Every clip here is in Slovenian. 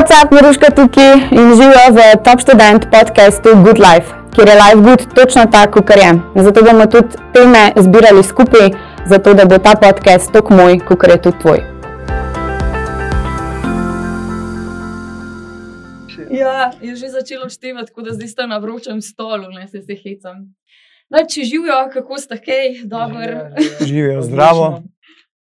WhatsApp, Maruška tukaj in živijo v Top Student podcastu Good Life, kjer je Life Good točno tako, kot je. Zato bomo tudi teme zbirali skupaj, zato da bo ta podcast tako moj, kot je tudi tvoj. Ja, je že začelo števati, tako da zdaj ste na vročem stolu, ne se se hecam. No, če živijo, kako ste, hej, dobro. Živijo zdravo.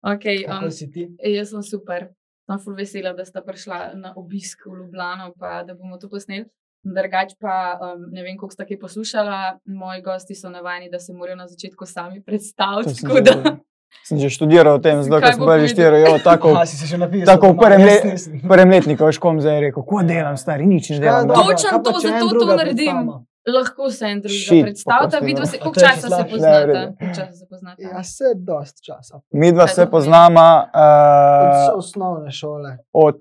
Okay, um, Kako si ti? jaz sem super. Sem ful vesela, da sta prišla na obisk v Ljubljano, pa da bomo to posneli. Drugač pa um, ne vem, koliko ste kaj poslušala. Moji gosti so navajeni, da se morajo na začetku sami predstaviti. sem tako že- da- Sem že študiral o tem, Kaj ker sem že povedal? štiri, jo, tako, Aha, si se še napisal. tako v prvem, Jaz le, nisem. prvem letniku, veš, kom zdaj je rekel, ko delam, stari, nič ne delam. Da." dobro, Točno to, zato to naredim. predstavimo? Lahko se en drugega Shit, predstavlja, pa vidva se, koliko časa se poznata. časa se poznata? Ja, se dost časa. Mi dva Kaj se poznama Od uh, osnovne šole. od,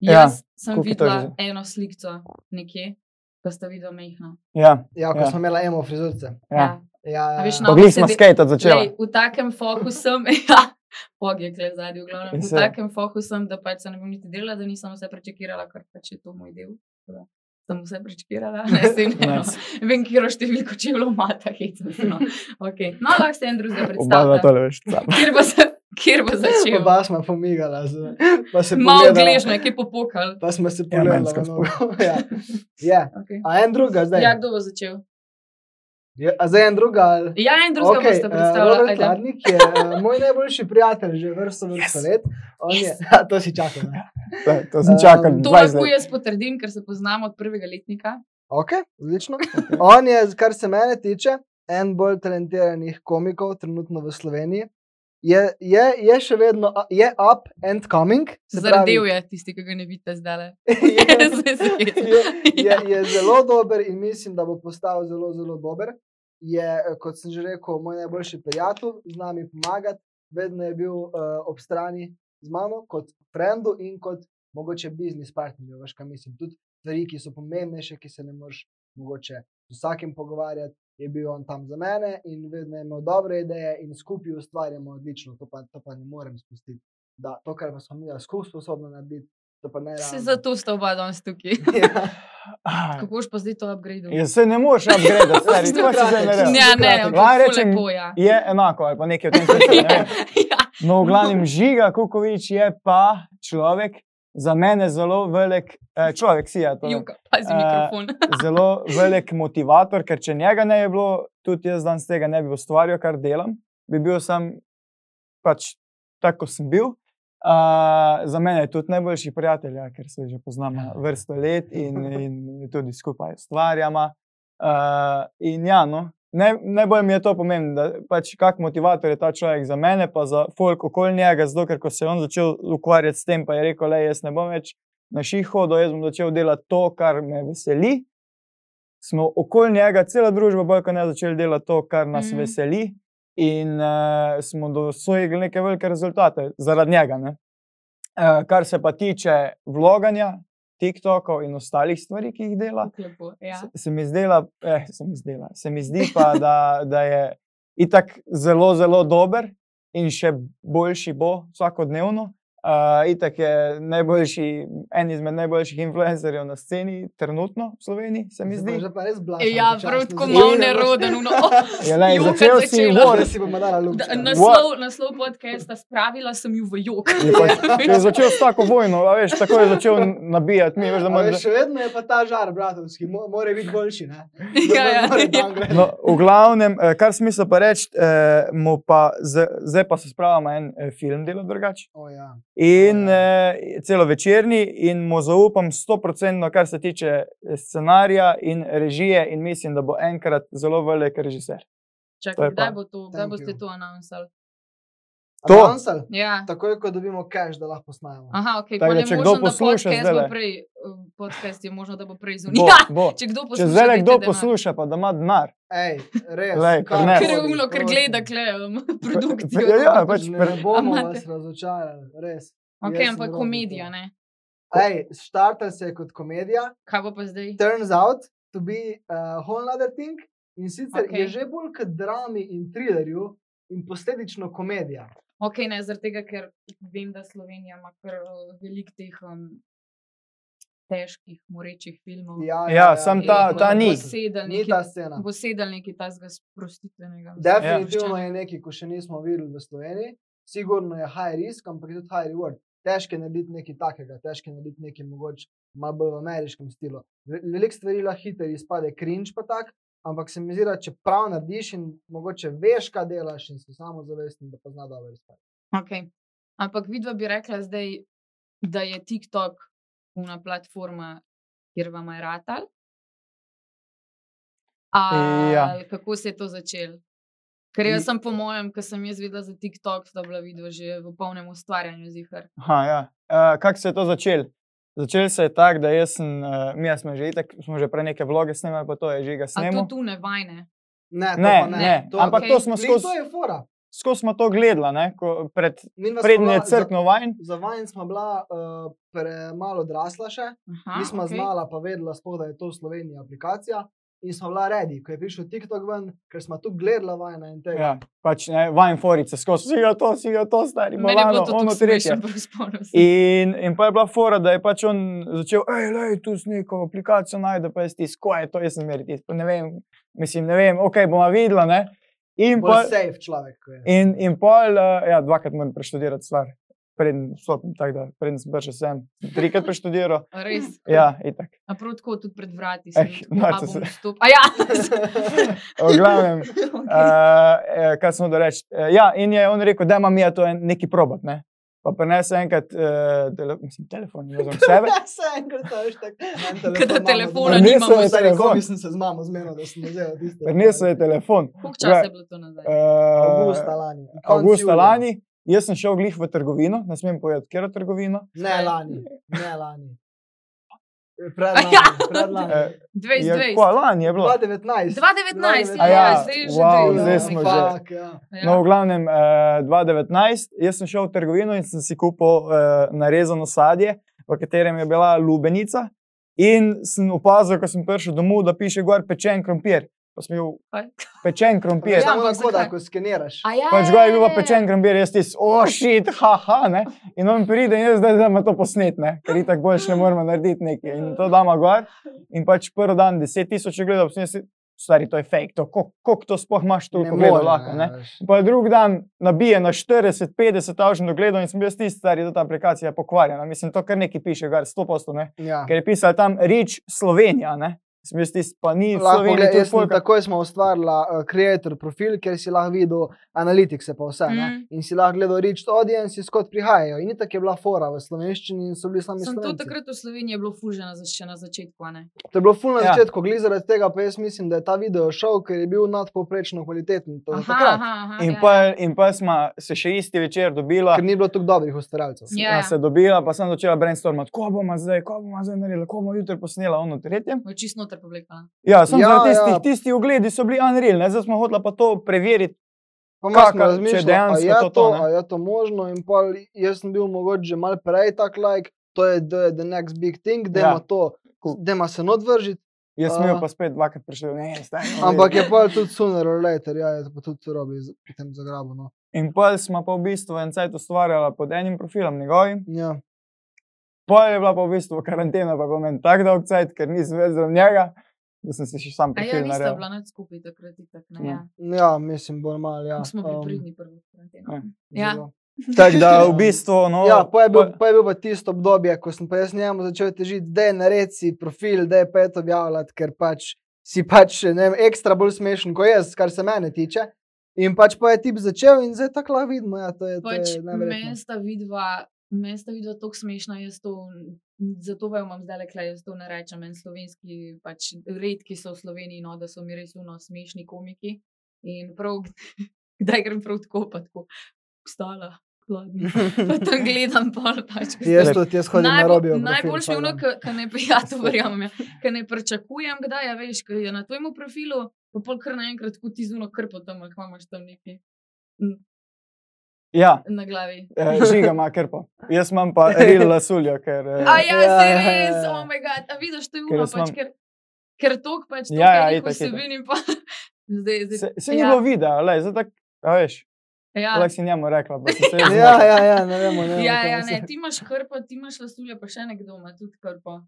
ja, Jaz sem je to videla eno sliko nekje, ko sta videla mehna. ja, Ja, ko Ja. smo imeli emo frizurce. ja. Ja, A veš, ja. no, Pa glih smo skate začela. Lej, v takem fokusu sem, ja, pog je kle zadnji, v glavnem. V takem fokusu sem, da pač se ne bom niti delala, da nisem vse prečekirala, ker pač je to moj del. Da Sem vse prečekirala, ne vem, ne, no. Nice. vem, kjer številko čevljev ima ta hecam. No, okay. no lahko se en drugega Oba predstavlja. tole veš. Kjer bo, se, kjer bo začel? Oba smo pomigala, z- pa se Malo gležne, ki je popokal. Pa smo se Ja, pogledali. ja. ja. Okay. A en druga zdaj. Ja, kdo bo začel? Ja, A zdaj en druga. ali- Ja, en drugega Okay, boste uh, predstavljali. Robert ajde. Hladnik je uh, moj najboljši prijatelj že vrsto vrsto Yes. let. On Yes. Je, ja, to si čakal. Ne? To, to sem čakal Um, To 20 lahko jaz potrdim, ker se poznamo od prvega letnika. Ok, odlično. On je, kar se mene tiče, en bolj talentiranih komikov trenutno v Sloveniji. Je, je, je še vedno je up and coming. Zardel je tisti, ki ga ne vidite zdaj. je, je, je, Ja. je zelo dober in mislim, da bo postal zelo, zelo dober. Je, kot sem že rekel, moj najboljši prijatelj, z nami pomagati, vedno je bil uh, ob strani z mano, kot frendu in kot mogoče biznis partnerju. Veš, kaj mislim. Tudi stvari, ki so pomembnejše, ki se ne moreš mogoče z vsakim pogovarjati, je bil on tam za mene in vedno je imel dobre ideje in skupaj ustvarjamo odlično. To pa, to pa ne morem spustiti. Da, to, kar pa smo mi skupaj sposobni narediti, to pa ne Se zato sta oba danes tukaj. Ja. Kako boš pa zdaj to upgradil? Ja, se ne moreš upgradati, stari, to si zdaj Ja, ne, kratek. ampak Lahko ful rečem, lepo, ja. Je enako ali pa nekaj v tem smislu. ne vem. ja. No, v glavnem, Žiga Kukovič je pa človek, za mene zelo velik, eh, človek si je to. Juka, pazi Eh, mikrofon. Zelo velik motivator, ker če njega ne bi bilo, tudi jaz danes tega ne bi ustvarjal, kar delam, bi bil sam pač tako, kot sem bil. Uh, za mene je tudi najboljši prijatelj, ja, ker se že poznamo vrsto let in, in tudi skupaj ustvarjamo. Uh, in ja, no, naj, najbolj mi je to pomembno, da pač kak motivator je ta človek za mene, pa za folk okoli njega, zato ker ko se je on začel ukvarjati s tem, pa je rekel, le jaz ne bom več na ših hodil, jaz bom začel delati to, kar me veseli. Smo okoli njega, cela družba, bolj kot ne, začeli delati to, kar nas mm. veseli, in uh, smo dosegli neke velike rezultate zaradi njega. Ne? Uh, kar se pa tiče vloganja, TikTokov in ostalih stvari, ki jih dela, lepo, Ja. se, se mi zdela, eh, se mi zdela, se mi zdi pa, da, da je itak zelo, zelo dober in še boljši bo vsakodnevno. Uh, itak je najboljši, en izmed najboljših influencerjev na sceni, trenutno v Sloveniji, se mi zdi. Že pa res blago. Ja, prav tako malo neroden. No. Ja, lej, začel si Da si bomo dala luč. Da, naslov, naslov podcasta spravila sem ju v jok. je, pa, je začel s tako vojno, a veš, tako je začel nabijati. Mi, veš, moraš, še vedno je pa ta žar, bratovski, mo- mora biti boljši. Ne? Ja, ja, ja. No, v glavnem, eh, kar smisel pa reči, eh, mu pa z, zdaj pa se spravljamo en eh, film delo drugače. O, ja. In Ja. eh, celo večerni, in mu zaupam 100%, kar se tiče eh, scenarija in režije, in mislim, da bo enkrat zelo velik režiser. Čakaj, kdaj bo to, kdaj boste to announcali? To? Announcel? Ja. Takoj, ko dobimo cash, da lahko posnajamo. Aha, ok. Tako da, je če kdo posluša bo prej, eh, podcast je možno, da bo prej zunaj. Ja, če kdo Če posluša, zdaj dajte kdo posluša, pa da ima denar. Ej, res. Glej, ker ne. Ker je umno, ker gleda kle, um, produkcijo. Ja, ja, pač Ne bomo vas razočarali, res. Ok, Jaz ampak komedija, ne? Ej, štartal se je kot komedija, Kaj bo pa zdaj? turns out to be a whole other thing. In sicer Ok. okay. je že bolj kot drami in thrillerju, in posledično komedija. Ok, ne, zaradi tega, ker vem, da Slovenija ima kar veliko teh um, težkih, morečih filmov. Ja, Ja, sam ta- ta bo ni. sedel Ni neki- ta scena. Bo sedel neki tazga sprostitvenega. Definitivno Ja. je nekaj, ko še nismo videli v Sloveniji. Sigurno je high risk, ampak tudi high reward. Težko je narediti nekaj takega, težko je narediti nekaj mogoče malo bolj v ameriškem stilu. Ve- Veliko stvari lahko hitro izpade, cringe pa tak, ampak se mi zdi, da če prav narediš in mogoče veš, kaj delaš in si samo zavesten, da pa zna dobro izpade. Okay. Ampak vidva bi rekla zdaj, da je TikTok una platforma, kjer vam je ratal. A, Ja. Kako se je to začelo? Ker jaz sem po mojem, ko sem jaz videla za TikTok, sta bila vidva že v polnem ustvarjanju zihar. Aha, ja. uh, Kako se je to začelo? Začelo se je tako, da jaz sem, uh, mi smo že, itak, smo že prej neke vloge snemali, pa to je že ga A to tu ne vajne. Ne, to Ne, pa ne, To, ampak okej. to smo skozi to je fora. skozi smo to gledali, ne, ko, pred, prednje je crkno vajen. Za, za vajen smo bila uh, premalo odrasla še, Aha, nismo okej. znala pa vedela, sploh, da je to v Sloveniji aplikacija. In smo bila redi, ko je prišel TikTok ven, ker smo tu gledala vajna in tega. Ja, pač ne, vajen forice, skozi si ga to, si ga to, stari, je to ono tretje. se. In, in pa je bila fora, da je pač on začel, hej, lej, tu s neko aplikacijo najde, pa jaz ti skoje, to jaz sem meri tisto, ne vem, mislim, ne vem, ok, bomo videla, ne. In Bolj pol, safe človek. ko je. in, in pol, uh, ja, dvakrat moram preštudirati stvar, preden vstopim, tako da, preden sem prišel sem, trikrat preštudiral, Res. ja, itak. A prav tako tudi pred vrati. Eh, bom se- vstop- A ja! V glavnem, uh, kaj smo da reči. Uh, ja, in je on rekel, da imam ja to en, neki probat, ne. Pa prenese enkrat uh, tele, mislim, telefon, ne vem, sebe. Vse enkrat, a veš, tako. en Ke da telefon imamo telefona doma. nimamo, Nisem telefon. mislim se z mamo zmenil, da sem vzel tiste. Prinesel je telefon. Koliko časa je bilo to nazaj? Uh, Avgusta lani. julija. lani, jaz sem šel glih v trgovino, ne smem povedati, kjer je trgovina. Ne lani, ne lani. Ja. Predlani, predlani. Eh, Je, 2020. kva, lani je bilo. 2019. 2019, A ja, ja, zdaj je že wow, dve, zdaj ja. smo že. Fuck, ja. Ja. No, v glavnem, eh, 2019, jaz sem šel v trgovino in sem si kupil eh, narezano sadje, v katerem je bila lubenica. In sem opazil, ko sem prišel domov, da piše gor pečen krompir. Pa sem bil Kaj? pečen krompir. Ja, samo ampak tako, da ko skeniraš. Ja, Pač gor je bil pa pečen krompir, jaz ti, ošit, haha, ne. In on pride in jaz zdaj da to posnet, ne, ker itak boljš ne moremo narediti nekaj. In to damo gor. In pač prvi dan 10 tisoč gledal, sem jaz, stari, to je fake, to, koliko to sploh imaš toliko more, gledal, lahko, ne. veš. Pa drug dan nabije na 40-50 avžen dogledov in sem bil tisti stari, da ta aplikacija je pokvarjena. Mislim, to kar nekaj piše, gar 100%, ne. Ja. Ker je pisal tam Rič Slovenija, ne. Tisti, pa ni Lahko to je jaz sem, folka. takoj smo ustvarila uh, creator profil, kjer si lahko videl analitike, pa vse. Mm. In si lahko gledal reached audience, skot prihajajo. In tako je bila fora v slovenščini in so bili sami to slovenci. takrat v Sloveniji je bilo fuženo še na začetku, a ne? To je bilo ful na Ja. začetku, glede zaradi tega pa jaz mislim, da je ta video šel, ker je bil nadpovprečno kvaliteten. To je Aha, aha, aha, In ja, pa, in pa smo se še isti večer dobila. ker ni bilo tako dobrih ustvarjalcev. Ja. Ja. Se dobila, pa sem začela brainstormati, ko bomo zdaj, ko bomo zdaj naredili, ko bomo jutri posnela ono tretje. Čisto noter povlekla. Ja, sem Ja, ja, tistih, ja. ja. tisti ogledi so bili unreal, ne? zdaj smo hotela pa to preveriti. Pa malo smo Kaka, če dejansko a je to to, to, je to možno. In pol jaz sem bil mogoče že mal prej tak like, to je the, the next big thing, da Ja. ima to, da ima se odvržiti. Jaz sem jo pa spet dvakrat prišel, ne, no, Ampak je pa tudi sooner or later, ja, je pa tudi robi z- pri tem zagrabu. No. In pol smo pa v bistvu en cajt ustvarjala pod enim profilom njegovim. Ja. Pol je bila pa v bistvu karantena, pa pomen tak dolg cajt, ker nisem več za njega, da sem si še sam A ja, naredil. bila nad skupaj takrat, itak, ne? Ja. Ja. mislim, bolj malo. Ja. Smo bili Um, pridni prvi karanteno. Ja. Ja. Tako da v bistvu, no, Ja, pa je, bil, pa je bil pa tisto obdobje, ko sem pa jaz njemu začel težiti, da je naredi si profil, da je pa je to objavljati, ker pač si pač ne vem, ekstra bolj smešen kot jaz, kar se mene tiče. In pač pa je tip začel in zdaj tako vidimo, ja, to je, to Pač je neverjetno. mesta vidva, mesta vidva tako smešna, jaz to, zato vam imam zdaj le, jaz to ne rečem, en slovenski, pač redki so v Sloveniji, no, da so mi res uno smešni komiki. In prav, kdaj grem prav tako, pa tako, stala. Pa tam gledam pol, pač. Jaz tudi, jaz hodim na Najbolj- robijo. Najboljše je ono, ki ne prijatelj, verjamem, ja, ki ne pričakujem, kdaj je, veš, ki je na tvojem profilu, pa pol kar naenkrat kot izuno krpo tam, imaš tam neki ja, na glavi. eh, žiga ima krpo. Jaz imam pa real lasuljo, ker. eh, A ja, Ja, se ja, ja, res, ja. oh moj bog, a vidiš, to je jaz pač, imam- ker, ker tok pač to, Ja, ja, ja, ja, itak, itak. vsebini pa. Zdaj, zdaj, Se, se ni ja, bilo videa, le, zdaj tako, a veš, ja. lahko si njemu rekla, sem se jaz Ja, zmotil. ja, ja, ne vemo. Ne vemo Ja, ja, se- ne, ti imaš krpo, ti imaš lasulje, pa še nekdo ima tudi krpo.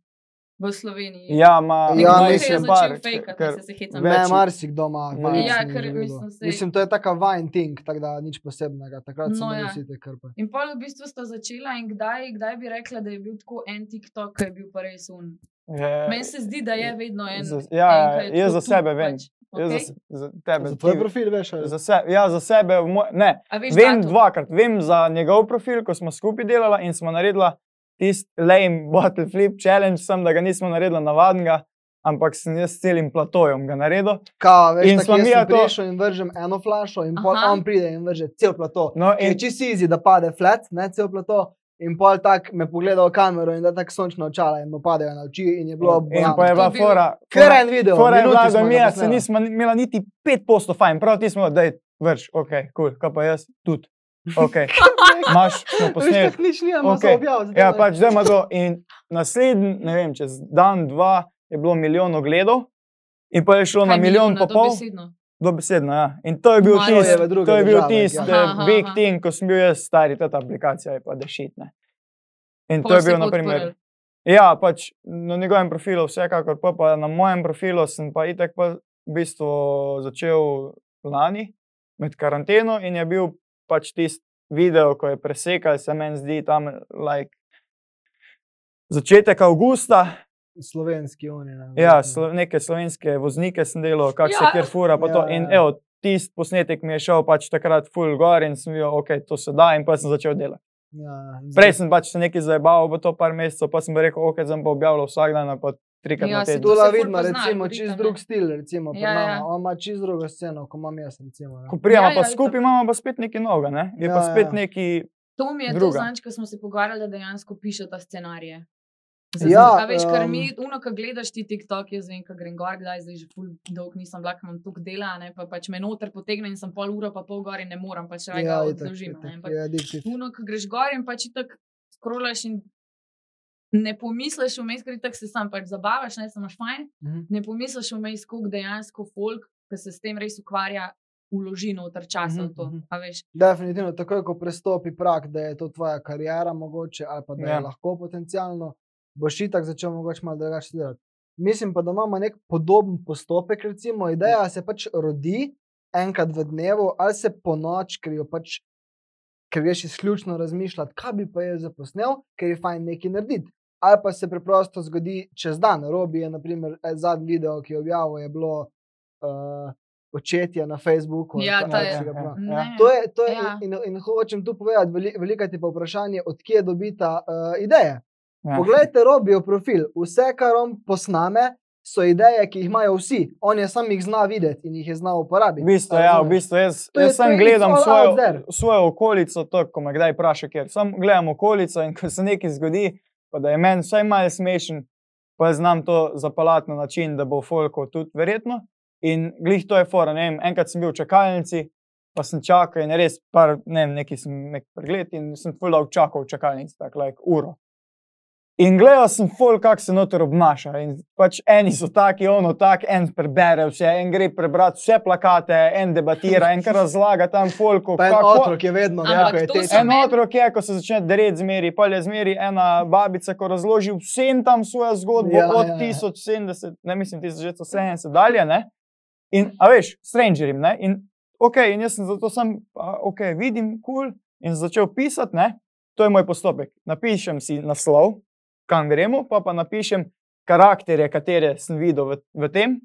V Sloveniji. Ja, ma, Ja, ma mislim, je par, začel fejkat, ker- se hecam. več- Ne, marsikdo ima. Ja. Ja, ker mislim, sej- Mislim, to je taka vajn ting, tako da nič posebnega. Takrat No, smo ja. vsi te krpe. In pol v bistvu sta začela in kdaj, kdaj bi rekla, da je bil tako en TikTok, ki je bil pa res un. je- Meni se zdi, da je vedno en. Za- ja, en, ki je jaz za sebe tu, vem. Pač. Jaz Okay? za, se- za tebe. Za tvoj ti- profil, veš? ali? Za se, ja, za sebe, moj, ne. Vem datum? dvakrat, vem za njegov profil, ko smo skupaj delali in smo naredili tisti lame bottle flip challenge, sem, da ga nismo naredili navadnega, ampak sem jaz s celim platojem ga naredil. Kao, veš, In midva sem to- prišel in vržem eno flašo, in pol Aha. on pride in vrže cel plato. No, In je in, čisto easy, da pade flat, ne cel plato. In pol tak me pogleda v kamero in da tako sončno očala in mu padejo na oči in je bilo in bolano. pa je bila fora. Kar en video, Fora je bila, smo da mi se nismo imela niti 5% fajn, prav ti smo, da je vrš, ok, kul, cool, kaj pa jaz tudi. Ok, imaš, smo Veš, posneli. tako nič nimamo, Okej. okay. so objavili. Ja, pač zdaj ima to. In naslednji, ne vem, čez dan, dva je bilo milijon ogledov, in pa je šlo na Kaj milijon milijona, pa pol. dobesedno? Dobesedno, ja. In to je bil tisti, to je bil tisti ja. Big aha. thing, ko sem bil jaz stari, ta aplikacija je pa dešitna. In Pol to je bil, na primer, ja, pač na njegovem profilu, vsekakor, pa, pa na mojem profilu sem pa itek pa v bistvu začel lani med karanteno in je bil pač tisti video, ko je presekal, se meni zdi tam like, začetek avgusta. Slovenski oni. Ne, Ja, slo, neke slovenske voznike sem delal, kako ja. se Ja. kjer fura. pa Ja, to. In ja. evo, tisti posnetek mi je šel pač takrat full gor in sem videl, ok, to se da in pa sem začel delati. Ja, Prej zdaj- sem pač se nekaj zabaval v to par mesecev, pa sem pa rekel, ok, sem pa objavljal vsak dan, pa trikrat Ja, na teden. to Tu se la ful vidimo, pozna, recimo, čist drug stil, recimo, Ja, ja. On ima čist drugo sceno, kot imam jaz, recimo. ne. Ko prijemo Ja, pa ja, skupaj, imamo pa spet nekaj novega, ne? je Ja, pa spet ja. neki. To mi je to druga. zanč, ko smo se pogovarjali, da dejansko pišete scenarije. Ja, a veš, ker em, mi, uno, ko gledaš ti TikTok, jaz vem, ko grem gor, kdaj zdaj že ful dolg nisem vlak, imam tukaj dela, ne, pa pač me noter potegne in sem pol ura pa pol gor in ne morem, pač raje Ja, ga itak, odložim. ne, itak, ampak je addictive. Uno, ko greš gor in pač tako skrolaš in ne pomisliš vmes, ker tako se sam pač zabavaš, ne samo fajn, Mhm. ne pomisliš vmes, koliko dejansko folk, ki se s tem res ukvarja, uloži noter časa v to. Mhm. Definitivno, takoj ko prestopi prak, da je to tvoja karijera, mogoče, ali pa da je Ja. lahko potencialno, boš itak začel mogoče malo drugače delati. Mislim pa, da imamo nek podoben postopek, recimo, ideja se pač rodi enkrat v dnevu, ali se po noč, ker jo pač. Ker greš izključno razmišljati, kaj bi pa jaz zaposnil, ker je fajn nekaj narediti. Ali pa se preprosto zgodi čez dan. Robi je, naprimer, eh, zadnji video, ki je objavil, je bilo uh, očetje na Facebooku. Ja, to je- takega, prav. Ne. Ja. To je, to je Ja. in, in hočem tu povedati, veli, veliko je pa vprašanje, odkje dobita uh, ideje. Ja. Poglejte, robijo profil. Vse, kar on posname, so ideje, ki jih imajo vsi. On je sam jih zna videti in jih je znal V uporabiti. bistvu, A ja, v bistvu jaz, To jaz it's gledam svojo, svojo okolico, to, ko me kdaj vpraša, ker sam gledam okolico in ko se nekaj zgodi, pa da je meni vsaj malo smešen, pa znam to zapeljati na način, da bo folko tudi verjetno. In glih to je fora. Vem, enkrat sem bil v čakalnici, pa sem čakal in res, par, ne vem, neki sem nek pregled in sem full dolg čakal v čakalnici, tako like uro. In gledal sem folk, kako se noter obnaša. In pač eni so taki, ono tak, en prebere vse, en gre prebrati vse plakate, en debatira, en kar razlaga tam folku. En kako- otrok je vedno Ampak nekaj je te. En otrok je, ko se začne dereti zmeri, pa je zmeri ena babica, ko razloži vsem tam svojo zgodbo Ja, ja, od ja, ja. 1070, ne mislim 1970 dalje. Ne? In, a veš, strangerim. Ne? In, okay, in jaz sem zato sam, a, ok, vidim, kul, cool, in začel pisati, ne? to je moj postopek. Napišem si naslov, kam gremo, pa pa napišem karakterje, katere sem videl v, v tem.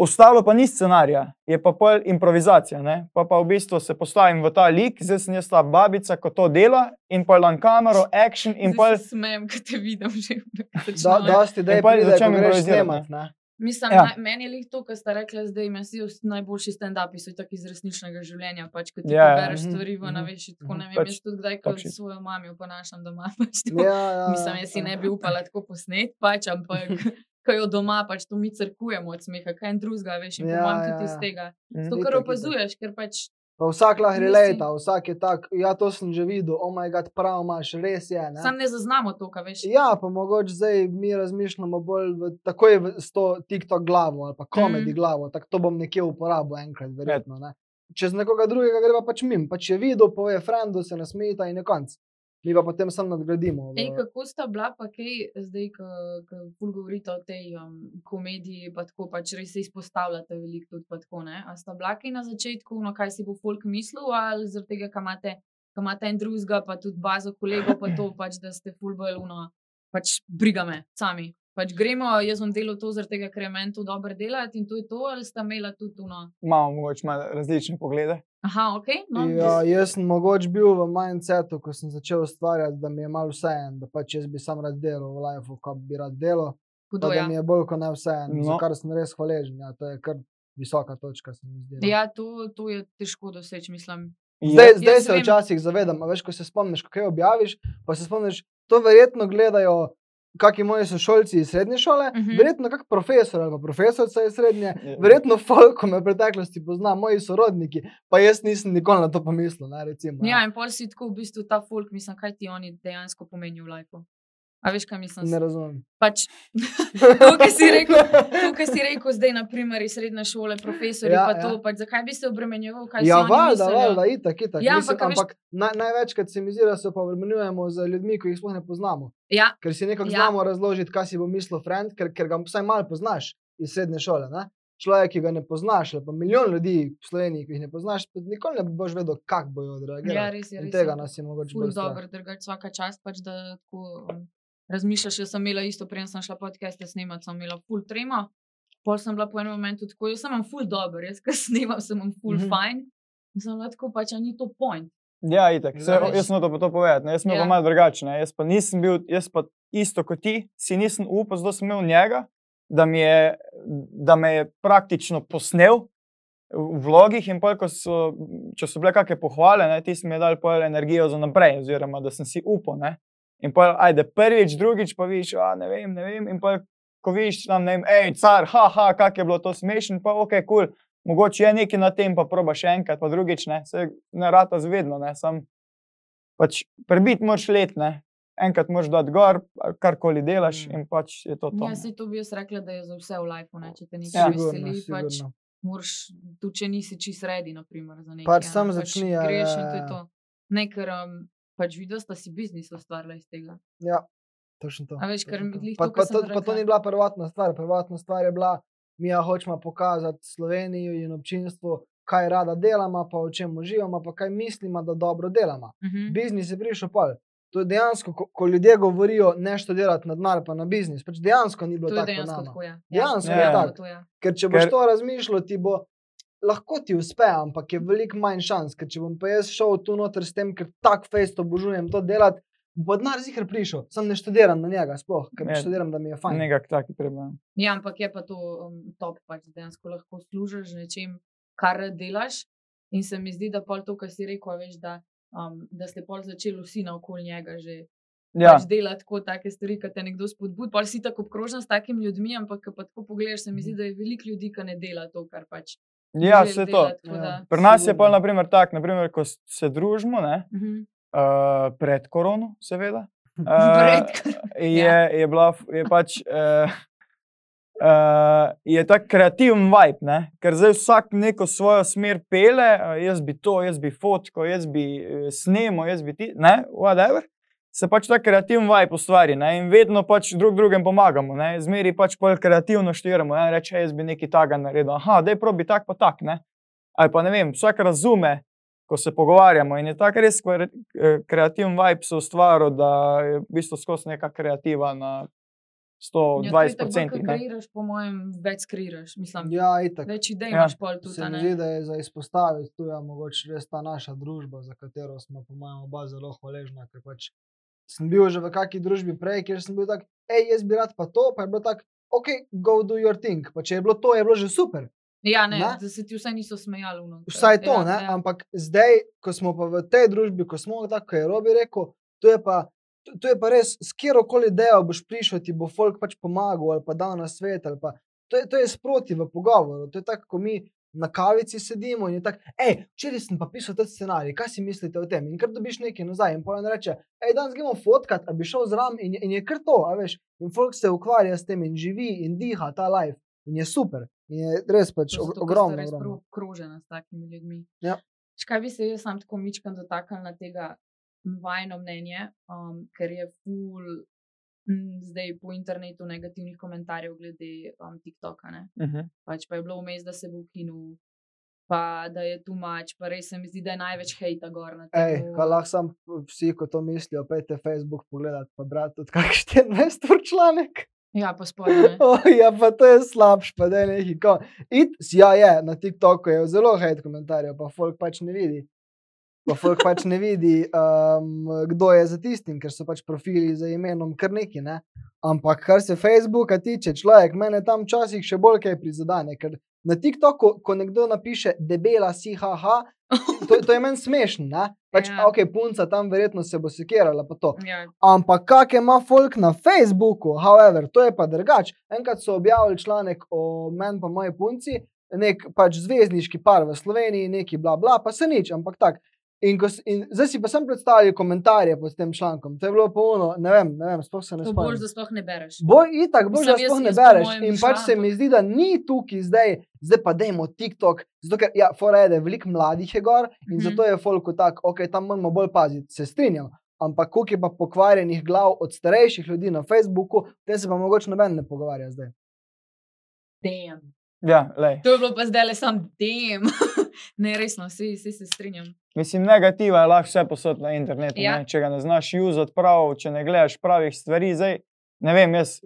Ostalo pa ni scenarija, je pa pol improvizacija. Ne? Pa pa v bistvu se postavim v ta lik, zdaj sem jaz ta babica, ko to dela, in pa na kamero, action, in pa se smejem, ko te vidim že. Da, dosti da je In pol pride, začnem ko greš improvizirati, snemat. ne. Mislim, Ja. ja. meni je lih to, kar ste rekli, zdaj imaš vsi najboljši stand-upi, so tako iz resničnega življenja. Pač, ko ti Ja, ja. ja, bereš Mhm, stvari v mhm, naveši, tako ne vem, Pač jaz tudi kdaj, ko shit. svojo mami oponašam doma. Pač to, Ja, ja, Mislim, jaz si ja. ne bi upala tako posnet, pač, ampak ko jo doma, pač to mi crkujemo od smeha, kaj en drugega, veš, in Ja, ja, pomam tudi ja, iz ja. tega. Mhm. To, kar opazuješ, ker pač Pa vsak lahko relata, vsak je tak. Ja, to sem že videl, oh moj bog, prav imaš, res je. Ne? sam ne zaznamo to, kaj veš. Ja, pa mogoče zdaj mi razmišljamo bolj v, takoj v, s to TikTok glavo ali pa komedi Mhm. glavo, tako to bom nekje uporabil enkrat, verjetno. Ne? Čez nekoga drugega gre pa pač mim, pač je videl, pove, frendu se nasmejita in je konc. Mi pa potem samo nadgradimo. v- Ej, kako sta bila pa kaj zdaj, ko govorite o tej um, komediji, pa tako pač res se izpostavljate veliko tudi tako, ne? A sta bila kaj na začetku, no kaj si bo folk mislil, ali zaradi tega, ker imate, ker imate en drugega, pa tudi bazo kolegov, pa to pač, da ste ful bolj uno, pač briga me, sami. Pač gremo, jaz bom delal to zaradi tega, ker je meni to dobro delati in to je to, ali sta imela tudi uno. Imamo mogoče malo različne poglede. Aha, ok, no, Ja, jaz sem mogoče bil v mindsetu, ko sem začel ustvarjati, da mi je malo vseeno, da pač jaz bi sam rad delal v lifeu, kot bi rad delal. Hudo, da ja. mi je bolj kot ne vseeno, no. za No. kar sem res hvaležen. Ja, to je kar visoka točka, se mi zdi. no. Ja, to, to je težko doseči, mislim. Zdaj, Je, zdaj se vem. včasih zavedam, a veš, ko se spomniš, kaj objaviš, pa se spomniš, to verjetno gledajo. Kakšni moji sošolci iz srednje šole, uh Mhm. -huh. verjetno kak profesor ali pa profesorica iz srednje, Je. verjetno folk, ko me v preteklosti pozna, moji sorodniki, pa jaz nisem nikoli na to pomislil. Ne, recimo, Ja, in pol si tako v bistvu ta folk, mislim, kaj ti oni dejansko pomenijo v lifeu. A veš, kaj mislim? ne razumem. Pač, to, kar si rekel, to, kar si rekel zdaj, naprimer, iz srednje šole, profesori, Ja, ja, pa to, ja. pač, zakaj bi se obremenjeval, kaj Ja, oni valjda, mislijo? valjda, itak, itak. Ja, Mislim, ampak, a veš- ampak naj, največkrat se mi zdi, da se pa obremenjujemo z ljudmi, ki jih sploh ne poznamo. Ja, Ker si nekako Ja. ja. znamo razložiti, kaj si bo mislil friend, ker, ker ga vsaj malo poznaš iz srednje šole. Ne? Človek, ki ga ne poznaš, ali pa milijon ljudi v Sloveniji, ki jih ne poznaš, nikoli ne boš vedel, kako bojo odreagirali. ja, res je. Res tega je. nas je mogoče dobro, drugače vsaka čast, pač, da tako um, razmišljaš. Jaz sem imela isto, preden sem šla podcaste snemati, sem imela ful trema. Pol sem bila po enem momentu tako, jaz sem imam ful dobro, jaz ko snemam, sem imam ful Mhm. mm -hmm. fajn. In sem bila tako, pač, a ni to point. ja itak. Se, Ja, jaz sem to povedati. Ne? Jaz sem ja. Ja. pa malo drugačen. Jaz pa nisem bil, jaz pa isto kot ti, si nisem upal, zato sem imel njega, da, mi je, da me je praktično posnel v vlogih in pol, so, če so bile kakšne pohvale, ne, ti si mi dal pol energijo za naprej, oziroma da sem si upal. Ne. In pa, ajde, prvič, drugič pa vidiš, a ne vem, ne vem. In pa, ko vidiš tam, ne vem, hej, car, haha, kak je bilo to smešno, pa ok, kul, cool. mogoče je nekaj na tem, pa proba še enkrat, pa drugič ne, se ne rata zvedno, ne, sam pač prebiti moraš let, ne. Enkrat moraš dati gor, karkoli delaš Mm. in pač je to to. Ja, ne. se to bi jaz rekla, da je za vse v lifeu, ne? če te nekaj Ja. ja. Veseli, pač moraš, tudi če nisi čist redi, naprimer, za nekaj. Pač a ne, sam začni, ja, greš ja, in to je ja. to. Ne, ker um, pač vidiš, da si biznis ustvarila iz tega. Ja, točno to. A veš, ker točno to. glih pa, to, pa, kar to, pa to ni bila prvotna stvar. Prvotna stvar je bila, mi ja hočemo pokazati Sloveniji in občinstvu, kaj rada delamo, pa o čem uživamo, pa kaj mislimo, da dobro delamo. Uh -huh. Biznis je prišel pol. To je dejansko, ko, ko ljudje govorijo, nešto delati na denar, pa na biznis. Pač dejansko ni bilo To je tako dejansko tako. Ja. Dejansko je dejansko tako. to, ja. Ker če boš Ker- to razmišljal, ti bo lahko ti uspe, ampak je veliko manj šans. Ker če bom pa jaz šel tu noter s tem, ker tak fejst obožujem to delati, bo denar zihar prišel. Sam ne študiram na njega, sploh, ker Ja. ne študiram, da mi je fajn. Nekak taki problem. ja, ampak je pa to um, top, pač dejansko lahko služiš nečem, kar delaš. In se mi zdi, da pol to, kar si rekel, a veš, da, um, da ste pol začeli vsi naokoli njega že Ja, pač delati tako take stvari, ki te nekdo spodbudi. Pa si tako obkrožen s takimi ljudmi, ampak ko pa tako pogledaš, se mi zdi, da je veliko ljudi, ki ne dela to, kar pač. Ja vse to. tako Ja. Pri nas je pa naprimer tak, naprimer, ko se družimo, ne, Mhm. uh, pred korono, seveda. Uh, Pred je, ja. je, bila, je pač. Uh, Uh, je tak kreativen vibe, ne? ker zdaj vsak neko svojo smer pele, uh, jaz bi to, jaz bi fotko, jaz bi uh, snemo, jaz bi ti, ne, whatever. Se pač ta kreativen vibe ustvari ne? in vedno pač drug drugemu pomagamo. Ne? Zmeri pač pol kreativno štiramo. Ne? Reče, "Ej, jaz bi nekaj takega naredil. Aha, da je probi tak pa tak. Ne? Ali pa ne vem, vsak razume, ko se pogovarjamo. In je tako res eh, kreativen vibe se ustvaril, da je v bistvu skozi neka kreativa na 120%. Ja, ne. kreiraš, po mojem, več kreiraš. Mislim, Ja, itak. več idej Ja. imaš pol tudi. Se mi ne. zdi, da je za izpostaviti tu je mogoče res ta naša družba, za katero smo, po mojem, oba zelo hvaležna. Ker pač sem bil že v kakšni družbi prej, kjer sem bil tak, hej, jaz bi rad pa to, pa je bilo tako, ok, go do your thing. Pa če je bilo to, je bilo že super. Ja, ne, Ne? da se ti vsaj niso smejali. vnoter. Vsaj to, ja, ne? Ja. ampak zdaj, ko smo pa v tej družbi, ko smo tako, je Robi rekel, to je pa. To- je pa res, s kjer koli idejo boš prišel, ti bo folk pač pomagal ali pa dal na svet. Pa, to, je, to je sproti v pogovoru. To je tako, ko mi na kavici sedimo in je tako, hej, včeraj sem pa pisal ta scenarij, kaj si mislite o tem? In kar dobiš nekaj nazaj. In pojem reče, hej, danes gremo fotkat, a bi šel zraven in, je- in je kar to, a veš. In folk se ukvarja s tem in živi in diha ta life. In je super. In je res pač To ker ogromno. ste res ogromno. prav obkrožena s takimi ljudmi. Ja. Škaj bi se jaz sam tako mičkam dotaknil na tega, vajno mnenje, um, ker je ful. M, Zdaj po internetu negativnih komentarjev glede um, TikToka. Uh -huh. Pač pa je bilo vmes, da se bo ukinil, pa da je tu mač, pa res se mi zdi, da je največ hejta gor na tem. Ej, pa lahko sam vsi, ko to mislijo, pejte Facebook pogledat, pa brati tudi kak 14 ur članek. Ja, pa spodaj. Oh, ja, pa to je slabš, pa da je nekaj. ja, je, na TikToku je zelo hejt komentarjev, pa folk pač ne vidi. Pa folk pač ne vidi, um, kdo je za tistim, ker so pač profili za imenom kar neki. Ne? Ampak kar se Facebooka tiče, človek mene tam včasih še bolj kaj prizadene. Ker na TikToku, ko nekdo napiše debela si, haha, to, to je meni smešno. Pač, Ja. ok, punca tam verjetno se bo sekirala, pa to. Ja, Ampak kak ima folk na Facebooku, however, to je pa drugače. Enkrat so objavili članek o meni pa moji punci, nek pač zvezdniški par v Sloveniji, neki bla bla, pa se nič, ampak tak. In, ko, in zdaj si pa sem predstavljal komentarje pod tem člankom. To je bilo polno, ne vem, ne vem, sploh se ne spomnim. da sploh ne bereš. Boj itak, boš da sploh ne bereš. In bi šla, pač se mi zdi, da ni tukaj zdaj, zdaj pa dajmo TikTok, zato ker, ja, je veliko mladih je gor in Mhm. zato je folku tak, ok, tam moramo bolj paziti, se strinjam. Ampak koliko je pa pokvarjenih glav od starejših ljudi na Facebooku, te se pa mogoče noben ne pogovarja zdaj. Damn. Ja, lej. To je bilo pa zdaj le sam dem. ne, resno, vsi, vsi se strinjam. Mislim, negativa je lahko vse posod na internetu. Ja. Ja. Če ga ne znaš usati prav, če ne gledaš pravih stvari, zdaj ne vem, jaz,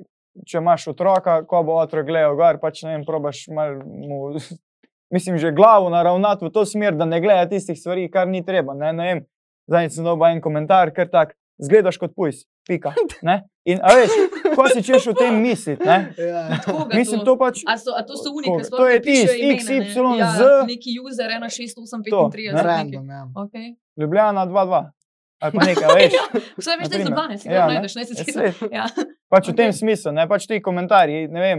če imaš otroka, ko bo otrok gledal gor, pač ne vem, probaš mal mu. Mislim, že glavo naravnati v to smer, da ne gleda tistih stvari, kar ni treba. Ne, ne vem, zdaj sem dobil en komentar, ker tak, zgledaš kot pujs, pika. Ne? In a veš, ko si češ o tem misliti, ne? Ja. Mislim, to pač. A, so, a to so unike, Koga? sploh To je tisti imena, XY ne? ja, z- Neki user 1635. To, ne. Random, ja. Okay. Ljubljana 2-2. Ali pa nekaj, veš. Vse veš, da je si Ja, ga ne. najdeš, ne se Ja, ti saj. Ja. Pač v Okej. tem smislu, ne pač ti komentarji. Ne vem.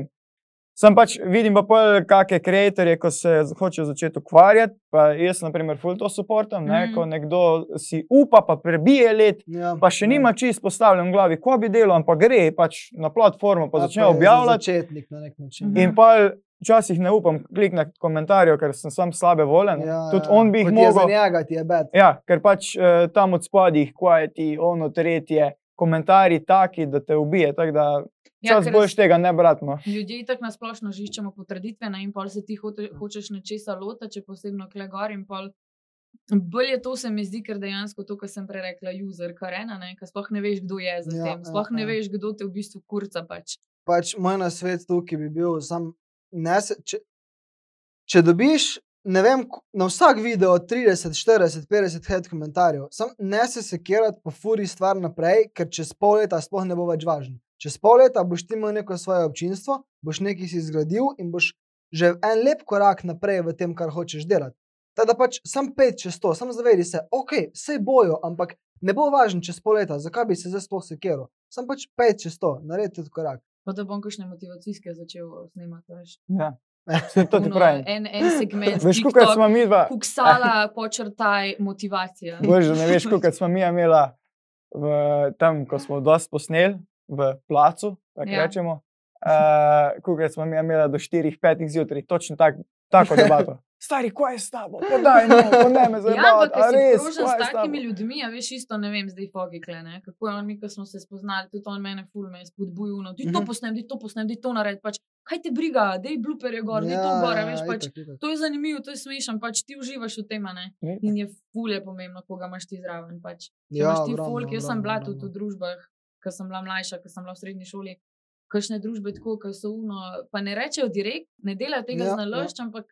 Sem pač vidim pa pol kakšne ustvarjalce, ko se z- hočejo začeti ukvarjati. Pa jaz, na primer, full to suportam, ne, Mhm. ko nekdo si upa, pa prebije let, Ja, pa še ja. nima čist postavljen v glavi, ko bi delal, ampak gre pač na platformo, pa Ja, začne objavljati. Začetnik na nek način. Mhm. In pa včasih ne upam klikniti komentarjev, ker sem sam slabe volje. ne. Ja, Tudi ja. on bi jih je Za mogel. njega ti je bed. Ja, ker pač eh, tam od spodaj, kvajeti, ono, tretje, komentarji taki, da te ubije. Tako da Ja, čas ker boš tega ne bratno. Ljudje tako nasplošno žiščemo potrditve, ne, in pol se ti hote, hočeš nečesa lota, če posebno kle gor in pol. Bolje je to, se mi zdi, ker dejansko to, kar sem prej rekla, user, kar ena, ker sploh ne veš, kdo je za Ja, tem, ja, sploh ne ja. veš, kdo te v bistvu kurca pač. pač moj nasvet tukaj bi bil, sam, ne se, če, če dobiš, ne vem, na vsak video 30, 40, 50 head komentarjev, sam ne se sekirati, pa furi stvar naprej, ker čez pol leta sploh ne bo več važno. Čez pol leta boš ti imel neko svoje občinstvo, boš nekaj si zgradil in boš že en lep korak naprej v tem, kar hočeš delati. Tako da pač sam pet čez to, sam zavedi se, ok, vse bojo, ampak ne bo važno čez pol leta, zakaj bi se zdaj sploh sekiral. Sam pač pet čez to, naredi tudi korak. Pa da bom kakšne motivacijske začel snemati. Veš. Ja. Saj To ti Ono, pravim. En, en segment, Veš, kako smo mi dva. Kuksala, počrtaj, motivacija. Bože, ne veš, kako smo mi imela v, tam, ko smo dosti posneli v placu, tako Ja. ja. rečemo. Uh, Kako smo mi imeli do 4-5 zjutraj, točno tak, tako debato. Stari, kaj je s tabo? Podaj, no, podaj me za Ja, ampak si res, kaj s takimi ljudmi, a veš, isto ne vem, zdaj fogikle, ne? kako je on mi, ko smo se spoznali, tudi on mene ful me spodbujal, no, ti to Mhm. posnem, ti to posnem, ti to naredi, pač, kaj te briga, dej bluperje gor, dej to gor, veš, pač, itak, itak. to je zanimivo, to je smešno, pač ti uživaš v tem, ne. In je ful je pomembno, koga imaš ti zraven, pač. Če Ja, imaš ti folk, jaz sem bila tudi v družbah, ko sem bila mlajša, ko sem bila v srednji šoli. Kakšne družbe tako, ki so uno, pa ne rečejo direkt, ne delajo tega Ja, ja, ja. z naložb, ampak.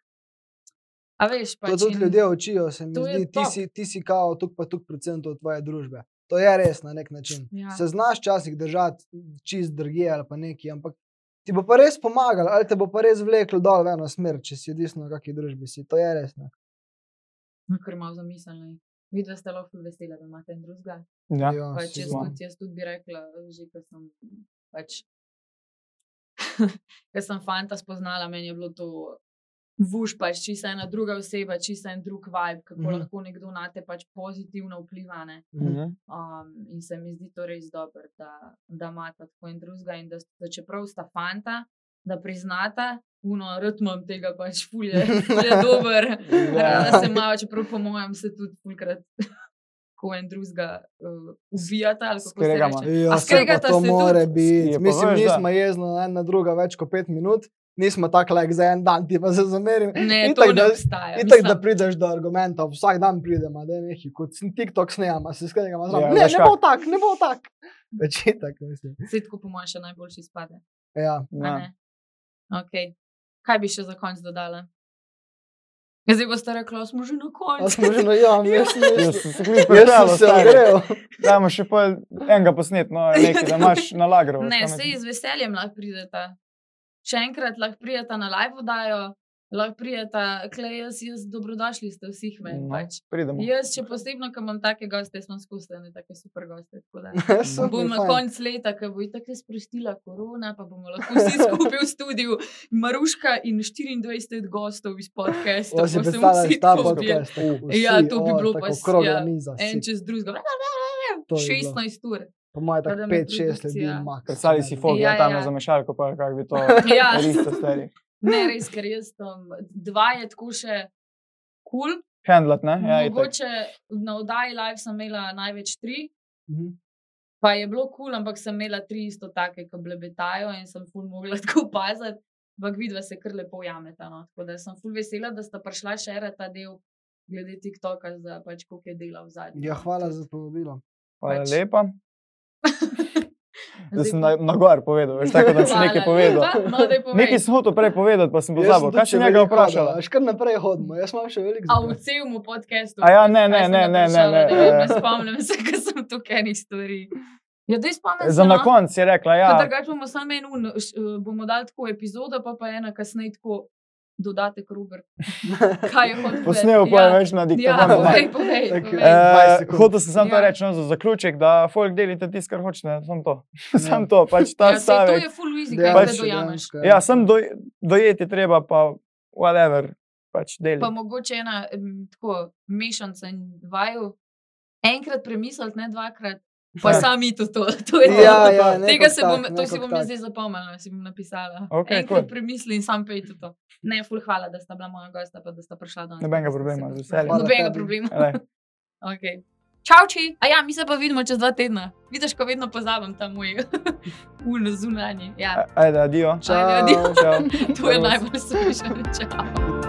A veš, pač. To tudi in- ljudje učijo, se mi zdi, ti si, ti si kao tuk pa tuk procentov tvoje družbe. To je res na nek način. Ja. Se znaš časih držati čist drugje ali pa neki, ampak ti bo pa res pomagalo, ali te bo pa res vleklo dol v eno smer, če si odvisno, v kakšni družbi si. To je res. Ne? No, Ker malo zamislili. Videla ste lahko vesela, da imate en drugega. Ja. Pač jaz, tudi, jaz tudi bi rekla, že ko sem pač. Ker sem fanta spoznala, meni je bilo to vuš, pač čisto ena druga oseba, čisto en drug vibe, kako mm -hmm. lahko nekdo na te pač pozitivno vpliva. Ne? Mhm. Um, in se mi zdi to res dobro, da, da imata tako in drugega. In da, da čeprav sta fanta, da priznata, uno, ritmom tega pač fulje, fulje dober. Ja. Rada se malo, čeprav po mojem se tudi fulkrat tako en drugega uh, ubijata. ali kako se Skregama. reče. Ja, A se skregata se more tudi? biti. Je Mislim, da. nismo jezni na ena druga več kot pet minut, nismo tako like za en dan, ti pa se zamerim. Ne, Itak, to ne da- obstaja. In tako, da prideš do argumentov, vsak dan pridemo, da je nekaj, kot sem TikTok snemama, se skregamo. Ja, Ja, ne, ne bo tako, ne bo tako. Več je tako, mislim. Saj tako po mojem še najboljši izpade. Ja. Ja. Okay. Kaj bi še za konec dodala? Ja, Zdaj boste rekli, "A smo že na koncu. smo že na jam, jaz sem Jaz mislil. sem se klic Jaz pripravljal, sem se stari. ogrel. Dajmo še pol enega posnet, no, nekaj, da imaš na lagru. Ne, mislim. z veseljem lahko prideta. Še enkrat lahko prideta na live oddajo, lahko prideta, klej, jaz, jaz dobrodošli ste vsi meni. No, Pač. Pridemo. Jaz, še posebno, ko imam take goste, smo skupaj, tako super goste. tako da. Super, Bom na fajn. koncu leta, ko bo tako sprostila korona, pa bomo lahko vsi skupaj v studiu, Maruška in 24 gostov iz podcasta. O, si bomo se vsi tako objeli. podcast. tako vsi, Ja, to bi bilo pa s- okrogla ja, En čez drugega. To bi bilo. 16 ur. Po mojem tako da me 5-6 ljudi max. Predstavljaj si fogi, Ja, ja, tam ja. je za mešalko, pa kako bi to Ja. Ne, res, ker jaz tam dva je tako še kul. Cool. Handlat, ne? Ja, itak. Mogoče na oddaji live sem imela največ tri, Mhm. pa je bilo kul, cool, ampak sem imela tri isto take, ki blebetajo in sem ful mogla tako paziti. Ampak vidva se kar lepo jameta. No. Tako da sem ful vesela, da sta prišla še ta del glede TikToka, za pač koliko je dela v zadnjem. Ja, hvala za povabilo. Hvala pač. lepa. Jaz sem na, na gor povedal, veš, tako da še nekaj povedal. No. Nekaj sem hotel prej povedati, pa sem pozabil. sem Kaj si še njega vprašala? Až kar naprej hodimo, jaz imam še veliko A v celem podkastu. A ja, ne, ne, sem ne, ne, ne, ne, vem, ne eh. spomnim se, ker sem tukaj enih stvari. Ja, se. Za na no. koncu si rekla, ja. Ja. Drugače bomo samo en, un, š- eh, bomo dali tako epizodo, pa pa ena kasneje tako dodatek Ruber. Kaj je hotel? Posnel pa je več na Ja, diktafon. povej, povej. Tako, povej. 20 Uh, hotel sem samo to Ja. reči no, za zaključek, da folk delite tisto, kar hočete, samo to. Sam to, pač ta Ja, sej, to stavek. je full easy, kaj Pač- te dojameš. dejansko, Ja, sem doj, dojeti treba, pa whatever, pač deli. Pa mogoče ena tako mešanca in vaju. Enkrat premisliti, ne dvakrat, pa Ja. sami to. to, to je to. Ja, ja, Tega se bom, tak, to si bom tak. jaz zdaj zapomnila, si bom napisala. Okej, Enkrat cool. premisli in sam pej to. Ne, ful, hvala, da sta bila moja gosta, pa da sta prišla danes. Nobenega pa da sta problema, z veseljem. Nobenega problema. Okay. Čau, či. A ja, mi se pa vidimo čez dva tedna. Vidiš, ko vedno pozabim ta moj ulno zunanji. Ja, Ajde, adijo. Čau. Ajde, adijo. Čau. to je najbolj smešno. Čau.